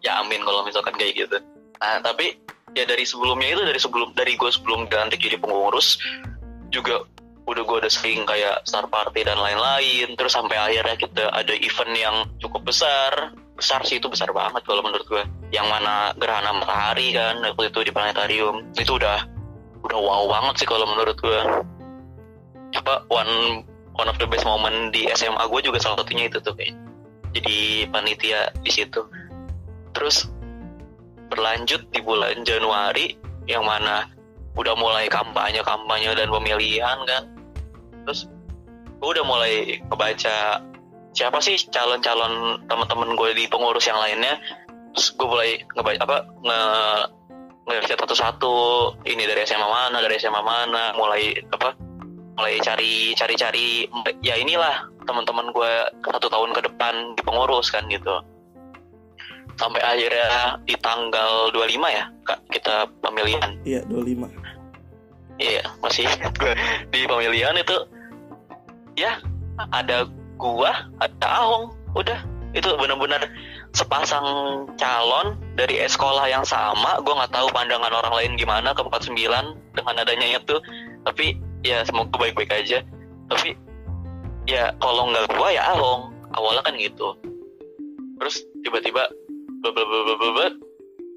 [SPEAKER 2] Ya amin kalau misalkan kayak gitu. Nah tapi ya dari sebelumnya itu dari sebelum dari gue sebelum dilantik jadi pengurus juga udah gue udah sering kayak star party dan lain-lain. Terus sampai akhirnya kita ada event yang cukup besar. Besar sih itu besar banget kalau menurut gue yang mana gerhana matahari kan waktu itu di planetarium. Itu udah udah wow banget sih kalau menurut gue apa one one of the best moment di SMA gue juga salah satunya itu tuh kayak. Jadi panitia di situ. Terus berlanjut di bulan Januari yang mana udah mulai kampanye kampanye dan pemilihan kan. Terus gue udah mulai kebaca siapa sih calon-calon teman-teman gue di pengurus yang lainnya. Terus gue mulai ngebaca apa nge ngelihat satu-satu. Ini dari SMA mana dari SMA mana mulai apa mulai cari cari cari ya inilah teman-teman gue satu tahun ke depan di pengurus kan gitu. Sampai akhirnya di tanggal 25 ya kak kita pemilihan.
[SPEAKER 1] Iya 25
[SPEAKER 2] iya masih di pemilihan itu ya ada gua ada Ahong udah itu benar-benar sepasang calon dari sekolah yang sama. Gue nggak tahu pandangan orang lain gimana ke 49 dengan adanya itu. Tapi ya semoga baik-baik aja. Tapi ya kalau nggak gue ya Ahong awalnya kan gitu. Terus tiba-tiba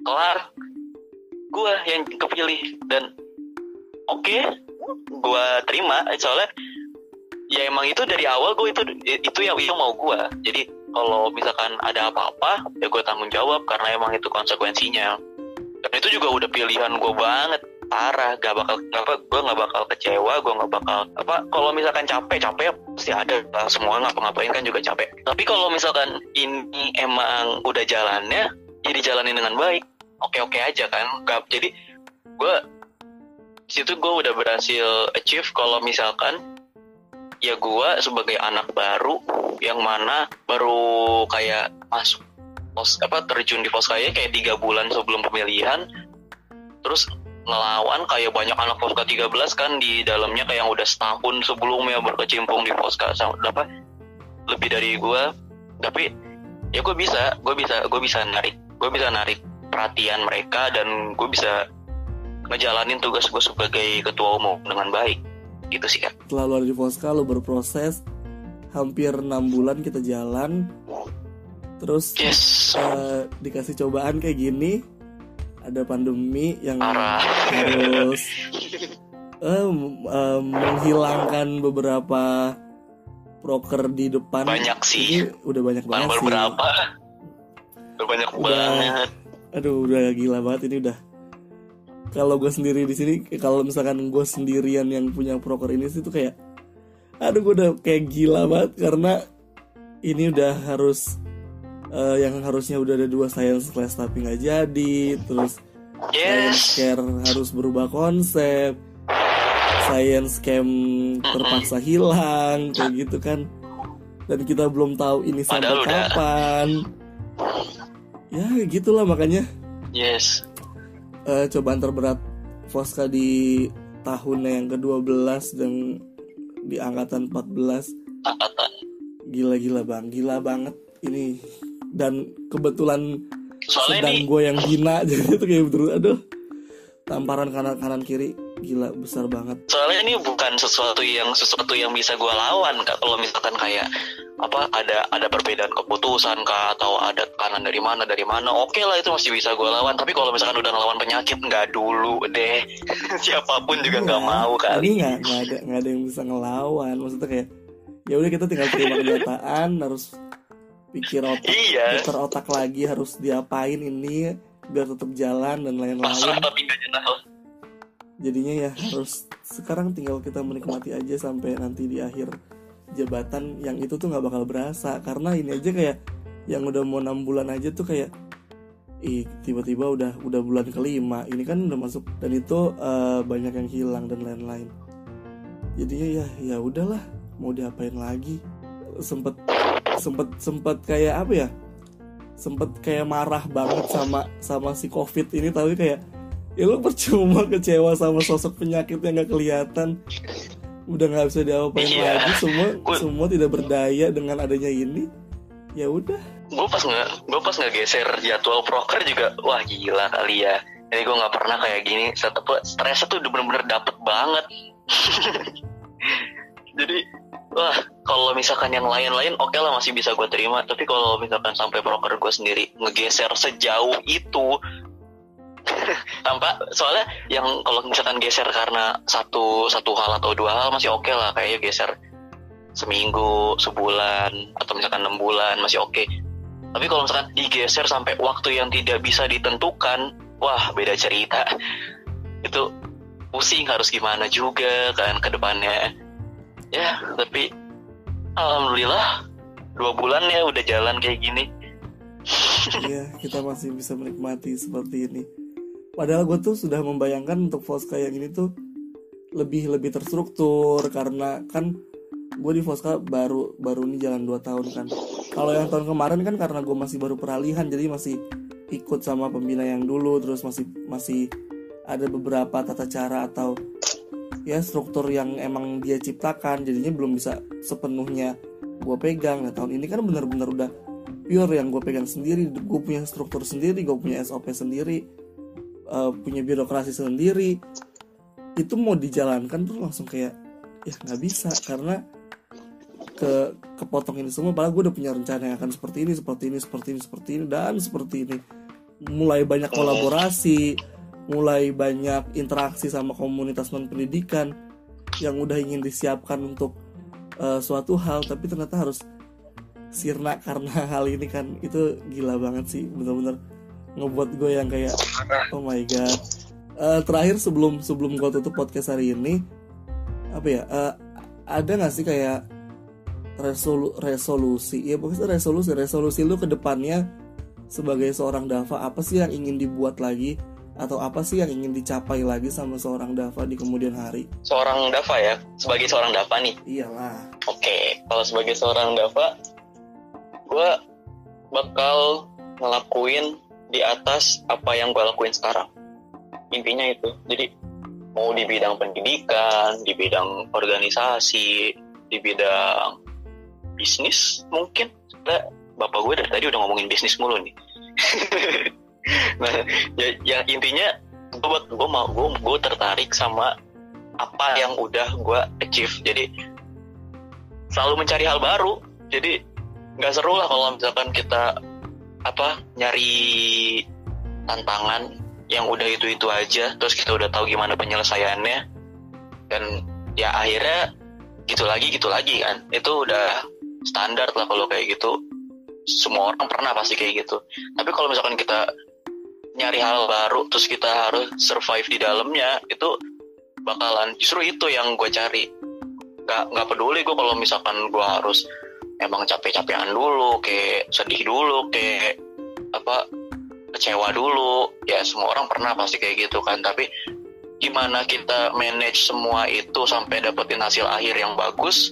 [SPEAKER 2] kelar. Gue yang kepilih dan oke okay, gue terima. Soalnya ya emang itu dari awal gue itu itu yang itu mau gue jadi kalau misalkan ada apa-apa ya gue tanggung jawab karena emang itu konsekuensinya. Dan itu juga udah pilihan gue banget. Parah gak bakal apa gue nggak bakal kecewa gue nggak bakal apa kalau misalkan capek capek pasti ada. Lah semua ngapa-ngapain kan juga capek. Tapi kalau misalkan ini emang udah jalannya jadi ya jalanin dengan baik. Oke oke aja kan gak, jadi gue situ gue udah berhasil achieve kalau misalkan ya gue sebagai anak baru yang mana baru kayak masuk pos apa terjun di pos kayak kayak tiga bulan sebelum pemilihan. Terus ngelawan kayak banyak anak Poska 13 kan di dalamnya kayak yang udah setahun sebelumnya berkecimpung di Poska sama apa lebih dari gua. Tapi ya gue bisa gue bisa gue bisa narik gue bisa narik perhatian mereka dan gue bisa ngejalanin tugas gue sebagai ketua umum dengan baik gitu sih kak.
[SPEAKER 1] Setelah lu ada di lu berproses. Hampir enam bulan kita jalan. Terus
[SPEAKER 2] yes.
[SPEAKER 1] eh, dikasih cobaan kayak gini. Ada pandemi yang
[SPEAKER 2] parah.
[SPEAKER 1] harus m- eh, menghilangkan beberapa proker di depan.
[SPEAKER 2] Banyak sih.
[SPEAKER 1] Ini udah banyak banget
[SPEAKER 2] baru
[SPEAKER 1] sih
[SPEAKER 2] berapa? Udah banyak
[SPEAKER 1] Udah.
[SPEAKER 2] banget.
[SPEAKER 1] Aduh udah gila banget. Ini udah kalau gue sendiri di sini kalau misalkan gue sendirian yang punya proker ini sih tuh kayak aduh gue udah kayak gila banget karena ini udah harus eh, yang harusnya udah ada dua science class tapi nggak jadi terus science
[SPEAKER 2] yes
[SPEAKER 1] care harus berubah konsep science camp terpaksa hilang kayak gitu kan. Dan kita belum tahu ini sampai
[SPEAKER 2] Padahal udah.
[SPEAKER 1] kapan. Ya gitulah makanya.
[SPEAKER 2] Yes
[SPEAKER 1] eh, cobaan terberat Fosca di tahunnya yang ke-12 dan di angkatan 14
[SPEAKER 2] angkatan
[SPEAKER 1] gila-gila bang gila banget ini. Dan kebetulan
[SPEAKER 2] soalnya
[SPEAKER 1] sedang
[SPEAKER 2] ini
[SPEAKER 1] gue yang hina jadi itu kayak betul aduh. Tamparan kanan kanan kiri gila besar banget.
[SPEAKER 2] Soalnya ini bukan sesuatu yang sesuatu yang bisa gue lawan kak. Kalau misalkan kayak apa ada ada perbedaan keputusan kak atau ada kanan dari mana dari mana. Oke lah itu masih bisa gue lawan. Tapi kalau misalkan udah ngelawan penyakit nggak dulu deh. Siapa pun juga nggak
[SPEAKER 1] Iya,
[SPEAKER 2] mau kali
[SPEAKER 1] nggak nggak ada nggak ada yang bisa ngelawan. Maksudnya kayak ya udah kita tinggal terima kenyataan harus pikir otak
[SPEAKER 2] iya.
[SPEAKER 1] putar otak lagi harus diapain ini biar tetap jalan dan lain-lain. Jadinya ya harus sekarang tinggal kita menikmati aja sampai nanti di akhir jabatan yang itu tuh nggak bakal berasa. Karena ini aja kayak yang udah mau enam bulan aja tuh kayak ih tiba-tiba udah udah bulan kelima. Ini kan udah masuk dan itu eh, banyak yang hilang dan lain-lain. Jadinya ya ya udahlah mau diapain lagi? Sempet sempet sempet kayak apa ya? Sempet kayak marah banget sama sama si covid ini tapi kayak ya lu percuma kecewa sama sosok penyakit yang gak kelihatan udah nggak bisa diapain
[SPEAKER 2] Iya.
[SPEAKER 1] lagi semua
[SPEAKER 2] Gua-
[SPEAKER 1] semua tidak berdaya dengan adanya ini. Ya udah.
[SPEAKER 2] Gue pas nggak gue pas nggak geser jadwal proker juga wah gila kali ya. Jadi gue nggak pernah kayak gini setelah stresnya tuh udah bener-bener dapet banget. Jadi wah kalau misalkan yang lain-lain oke lah masih bisa gue terima. Tapi kalau misalkan sampai proker gue sendiri ngegeser sejauh itu tanpa soalnya yang kalau misalkan geser karena satu satu hal atau dua hal masih oke lah kayaknya geser seminggu sebulan atau misalkan enam bulan masih oke. Tapi kalau misalkan digeser sampai waktu yang tidak bisa ditentukan wah beda cerita. Itu pusing harus gimana juga kan ke depannya. Ya tapi alhamdulillah dua bulan ya udah jalan kayak gini.
[SPEAKER 1] Iya, kita masih bisa menikmati seperti ini. Padahal gue tuh sudah membayangkan untuk Fosca yang ini tuh lebih lebih terstruktur karena kan gue di Fosca baru baru ini jalan 2 tahun kan. Kalau yang tahun kemarin kan karena gue masih baru peralihan jadi masih ikut sama pembina yang dulu terus masih masih ada beberapa tata cara atau ya struktur yang emang dia ciptakan jadinya belum bisa sepenuhnya gue pegang. Nah tahun ini kan benar-benar udah pure yang gue pegang sendiri gue punya struktur sendiri gue punya SOP sendiri eh, punya birokrasi sendiri itu mau dijalankan tuh langsung kayak ya nggak bisa karena ke kepotong ini semua padahal gue udah punya rencana yang akan seperti ini seperti ini seperti ini seperti ini dan seperti ini. Mulai banyak kolaborasi mulai banyak interaksi sama komunitas non pendidikan yang udah ingin disiapkan untuk eh, suatu hal tapi ternyata harus sirna karena hal ini kan itu gila banget sih bener-bener ngebuat gue yang kayak oh my god. Eh, terakhir sebelum sebelum gue tutup podcast hari ini apa ya eh, ada nggak sih kayak resolu resolusi? Ya pokoknya resolusi. Resolusi lu ke depannya sebagai seorang Dava apa sih yang ingin dibuat lagi? Atau apa sih yang ingin dicapai lagi sama seorang Dava di kemudian hari?
[SPEAKER 2] Seorang Dava ya? Sebagai seorang Dava nih?
[SPEAKER 1] Iyalah.
[SPEAKER 2] Oke, kalau sebagai seorang Dava, gue bakal ngelakuin di atas apa yang gue lakuin sekarang. intinya itu. Jadi mau di bidang pendidikan di bidang organisasi di bidang bisnis mungkin. Nah, bapak gue dari tadi udah ngomongin bisnis mulu nih. Nah ya, ya intinya gue gue mau gue, gue tertarik sama apa yang udah gue achieve. Jadi selalu mencari hal baru. Jadi nggak seru lah kalau misalkan kita apa nyari tantangan yang udah itu itu aja terus kita udah tahu gimana penyelesaiannya. Dan ya akhirnya gitu lagi gitu lagi kan. Itu udah standar lah kalau kayak gitu. Semua orang pernah pasti kayak gitu. Tapi kalau misalkan kita nyari hal baru terus kita harus survive di dalamnya itu bakalan justru itu yang gue cari. Nggak nggak peduli gue kalau misalkan gue harus emang capek-capekan dulu kayak sedih dulu kayak apa kecewa dulu. Ya semua orang pernah pasti kayak gitu kan. Tapi gimana kita manage semua itu sampai dapetin hasil akhir yang bagus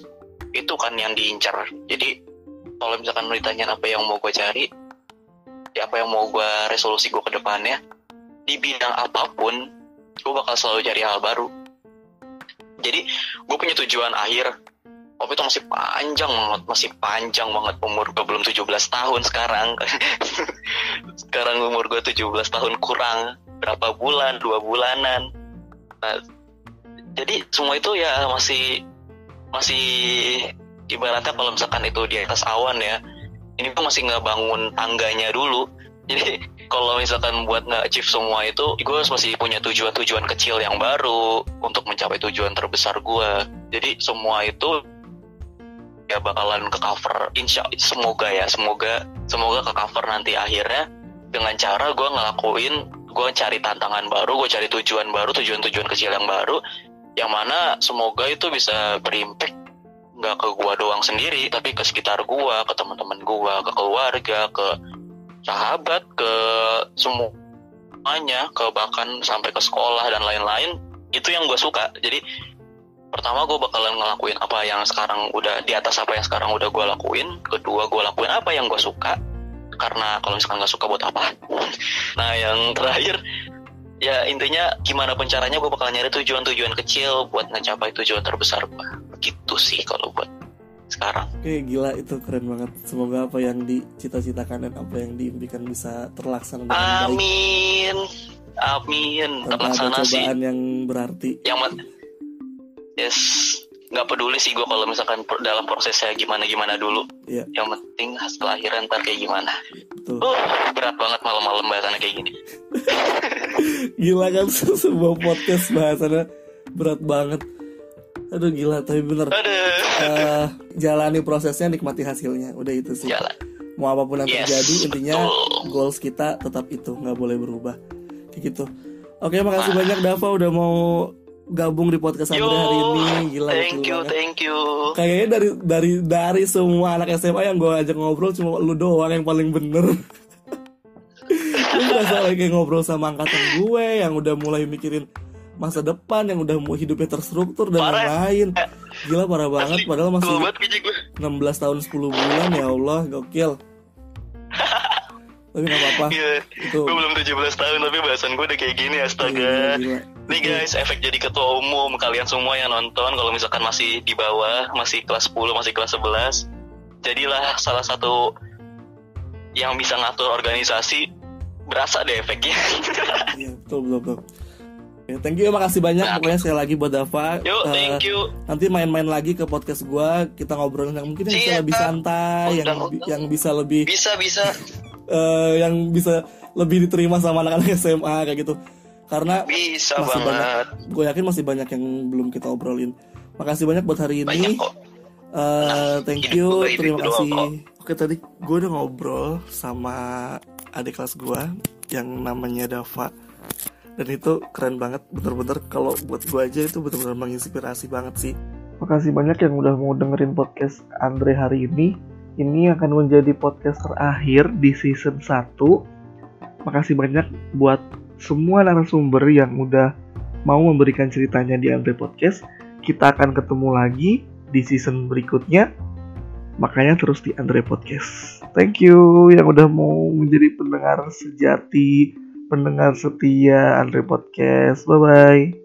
[SPEAKER 2] itu kan yang diincar. Jadi kalau misalkan ditanya apa yang mau gue cari ya apa yang mau gue resolusi gue ke depannya di bidang apa pun gue bakal selalu cari hal baru. Jadi gue punya tujuan akhir tapi itu masih panjang banget masih panjang banget umur gue belum 17 tahun sekarang. Sekarang umur gue 17 tahun kurang. Berapa bulan? Dua bulanan. Nah, jadi semua itu ya masih masih ibaratnya kalau misalkan itu di atas awan ya ini tuh masih ngebangun tangganya dulu. Jadi kalau misalkan buat nggak achieve semua itu gue masih punya tujuan-tujuan kecil yang baru untuk mencapai tujuan terbesar gue jadi semua itu ya bakalan ke cover. Insya semoga ya semoga semoga ke cover nanti akhirnya. Dengan cara gue ngelakuin gue cari tantangan baru gue cari tujuan baru tujuan-tujuan kecil yang baru yang mana semoga itu bisa berimpact. Nggak ke gue doang sendiri tapi ke sekitar gue ke teman-teman gue ke keluarga ke sahabat ke semuanya ke bahkan sampai ke sekolah dan lain-lain. Itu yang gue suka. Jadi pertama gue bakalan ngelakuin apa yang sekarang udah di atas apa yang sekarang udah gue lakuin. Kedua gue lakuin apa yang gue suka. Karena kalau misalkan nggak suka buat apa? Nah yang terakhir ya intinya gimana pun caranya gue bakal nyari tujuan-tujuan kecil buat ngecapai tujuan terbesar gue gitu sih kalau buat sekarang.
[SPEAKER 1] Oke gila itu keren banget. Semoga apa yang dicita-citakan dan apa yang diimpikan bisa terlaksana dengan baik.
[SPEAKER 2] Amin. Amin.
[SPEAKER 1] Ada
[SPEAKER 2] terlaksana sih.
[SPEAKER 1] yang berarti.
[SPEAKER 2] Yang yes. Nggak peduli sih gue kalau misalkan dalam prosesnya gimana gimana dulu.
[SPEAKER 1] Iya.
[SPEAKER 2] Yang penting hasil akhirnya ntar kayak gimana.
[SPEAKER 1] Betul.
[SPEAKER 2] Uh berat banget malam-malam bahasannya kayak gini.
[SPEAKER 1] Gila kan se- sebuah podcast bahasannya berat banget. Aduh gila tapi bener.
[SPEAKER 2] Aduh.
[SPEAKER 1] Eh, Jalani prosesnya nikmati hasilnya. Udah itu sih.
[SPEAKER 2] Jalan.
[SPEAKER 1] Mau apa pun yang
[SPEAKER 2] Yes,
[SPEAKER 1] terjadi Intinya
[SPEAKER 2] betul.
[SPEAKER 1] goals kita tetap itu. Nggak boleh berubah. Kayak gitu. Oke makasih banyak Dava udah mau gabung di podcast
[SPEAKER 2] yo
[SPEAKER 1] Andre hari ini Gila
[SPEAKER 2] thank
[SPEAKER 1] gokil
[SPEAKER 2] you
[SPEAKER 1] banget.
[SPEAKER 2] thank you
[SPEAKER 1] Kayaknya dari dari dari semua anak SMA yang gue ajak ngobrol cuma lu doang yang paling bener. lu berasa lagi kayak ngobrol sama angkatan gue yang udah mulai mikirin masa depan yang udah mau hidupnya terstruktur dan
[SPEAKER 2] Parah.
[SPEAKER 1] lain-lain. Gila parah banget
[SPEAKER 2] Asli,
[SPEAKER 1] padahal masih
[SPEAKER 2] Tua banget kayaknya gue
[SPEAKER 1] 16 tahun 10 bulan ya Allah gokil. Tapi gak apa-apa
[SPEAKER 2] Gila.
[SPEAKER 1] itu
[SPEAKER 2] gue belum 17 tahun tapi bahasan gue udah kayak gini
[SPEAKER 1] gila,
[SPEAKER 2] astaga
[SPEAKER 1] gila.
[SPEAKER 2] Nih guys, efek jadi ketua umum. Kalian semua yang nonton kalau misalkan masih di bawah, masih kelas 10, masih kelas 11, jadilah salah satu yang bisa ngatur organisasi. Berasa deh efeknya.
[SPEAKER 1] Iya, betul betul betul. Oke, thank you makasih banyak. Pokoknya sekali lagi buat Dava.
[SPEAKER 2] Yuk,
[SPEAKER 1] Eh,
[SPEAKER 2] thank you.
[SPEAKER 1] nanti main-main lagi ke podcast gua. Kita ngobrolin yang mungkin yang bisa lebih santai yang yang bisa lebih
[SPEAKER 2] Bisa bisa.
[SPEAKER 1] Eh, yang bisa lebih diterima sama anak-anak SMA kayak gitu karena
[SPEAKER 2] bisa
[SPEAKER 1] Masih
[SPEAKER 2] banget.
[SPEAKER 1] gue yakin masih banyak yang belum kita obrolin. Makasih banyak buat hari
[SPEAKER 2] Banyak
[SPEAKER 1] ini. Eh, thank you. terima kasih.
[SPEAKER 2] kok.
[SPEAKER 1] oke tadi gue udah ngobrol sama adik kelas gue yang namanya Dava. Dan itu keren banget bener-bener kalau buat gue aja itu bener-bener menginspirasi banget sih. Makasih banyak yang udah mau dengerin podcast Andre hari ini. Ini akan menjadi podcast terakhir di season 1 makasih banyak buat semua narasumber yang udah mau memberikan ceritanya di Andre Podcast kita akan ketemu lagi di season berikutnya makanya terus di Andre Podcast thank you yang udah mau menjadi pendengar sejati pendengar setia Andre Podcast. Bye bye.